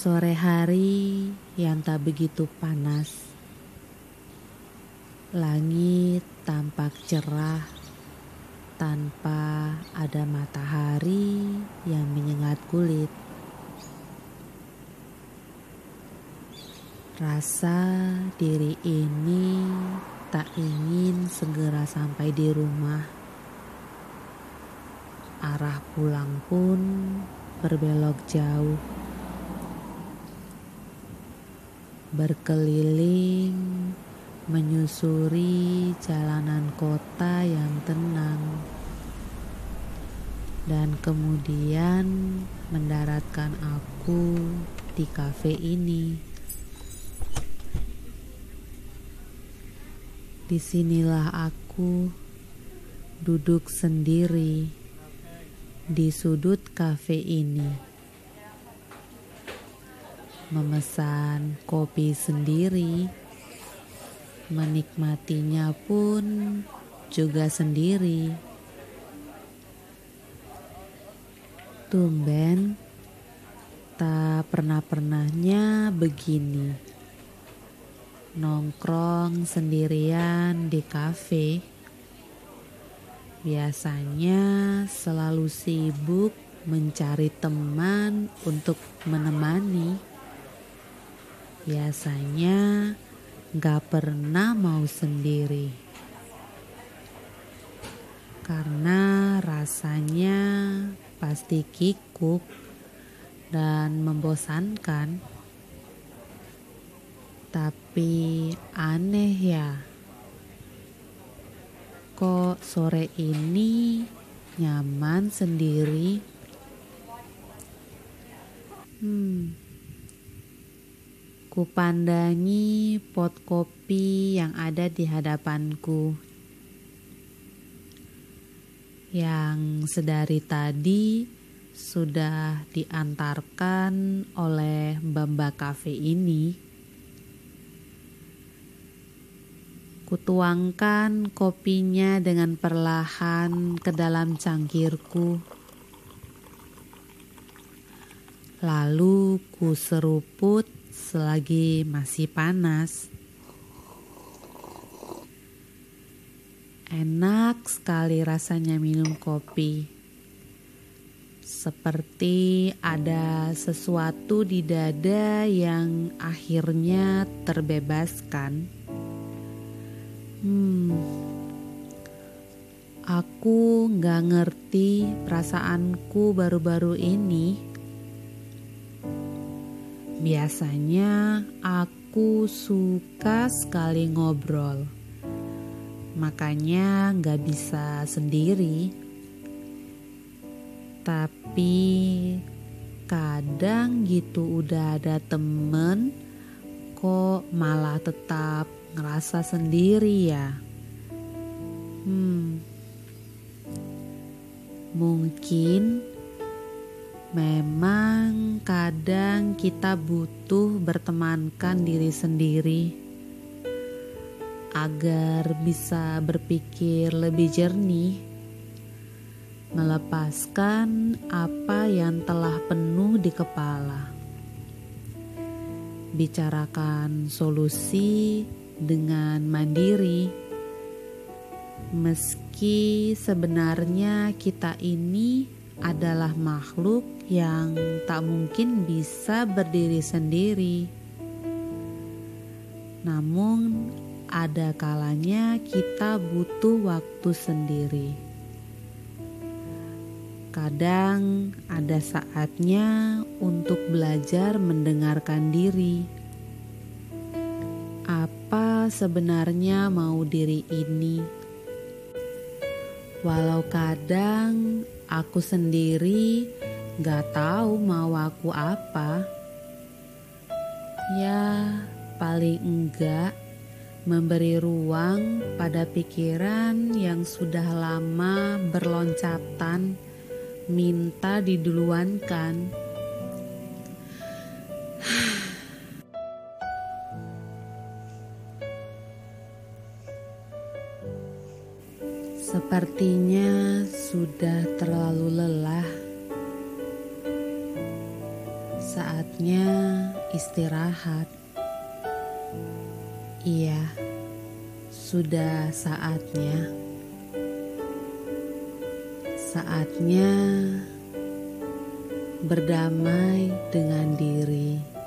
Sore hari yang tak begitu panas, langit tampak cerah tanpa ada matahari yang menyengat kulit. Rasa diri ini tak ingin segera sampai di rumah. Arah pulang pun berbelok jauh. Berkeliling, menyusuri jalanan kota yang tenang, dan kemudian mendaratkan aku di kafe ini. Di sinilah aku duduk sendiri di sudut kafe ini, memesan kopi sendiri, menikmatinya pun juga sendiri. Tumben, tak pernah-pernahnya begini nongkrong sendirian di kafe. Biasanya selalu sibuk mencari teman untuk menemani. Biasanya gak pernah mau sendiri. Karena rasanya pasti kikuk dan membosankan. Tapi aneh ya, kok sore ini nyaman sendiri? Hmm, kupandangi pot kopi yang ada di hadapanku. Yang sedari tadi sudah diantarkan oleh Bamba Cafe ini. Kutuangkan kopinya dengan perlahan ke dalam cangkirku. Lalu ku seruput selagi masih panas. Enak sekali rasanya minum kopi. Seperti ada sesuatu di dada yang akhirnya terbebaskan. Hmm, aku nggak ngerti perasaanku baru-baru ini. Biasanya aku suka sekali ngobrol, makanya nggak bisa sendiri. Tapi kadang gitu udah ada temen, kok malah tetap ngerasa sendiri ya. Hmm. Mungkin memang kadang kita butuh bertemankan diri sendiri agar bisa berpikir lebih jernih, melepaskan apa yang telah penuh di kepala, bicarakan solusi dengan mandiri, meski sebenarnya kita ini adalah makhluk yang tak mungkin bisa berdiri sendiri. Namun, ada kalanya kita butuh waktu sendiri. Kadang ada saatnya untuk belajar mendengarkan diri apa sebenarnya mau diri ini. Walau kadang aku sendiri gak tahu mau aku apa. Ya, paling enggak memberi ruang pada pikiran yang sudah lama berloncatan minta diduluankan. Sepertinya sudah terlalu lelah. Saatnya istirahat. Iya, sudah saatnya. Saatnya berdamai dengan diri.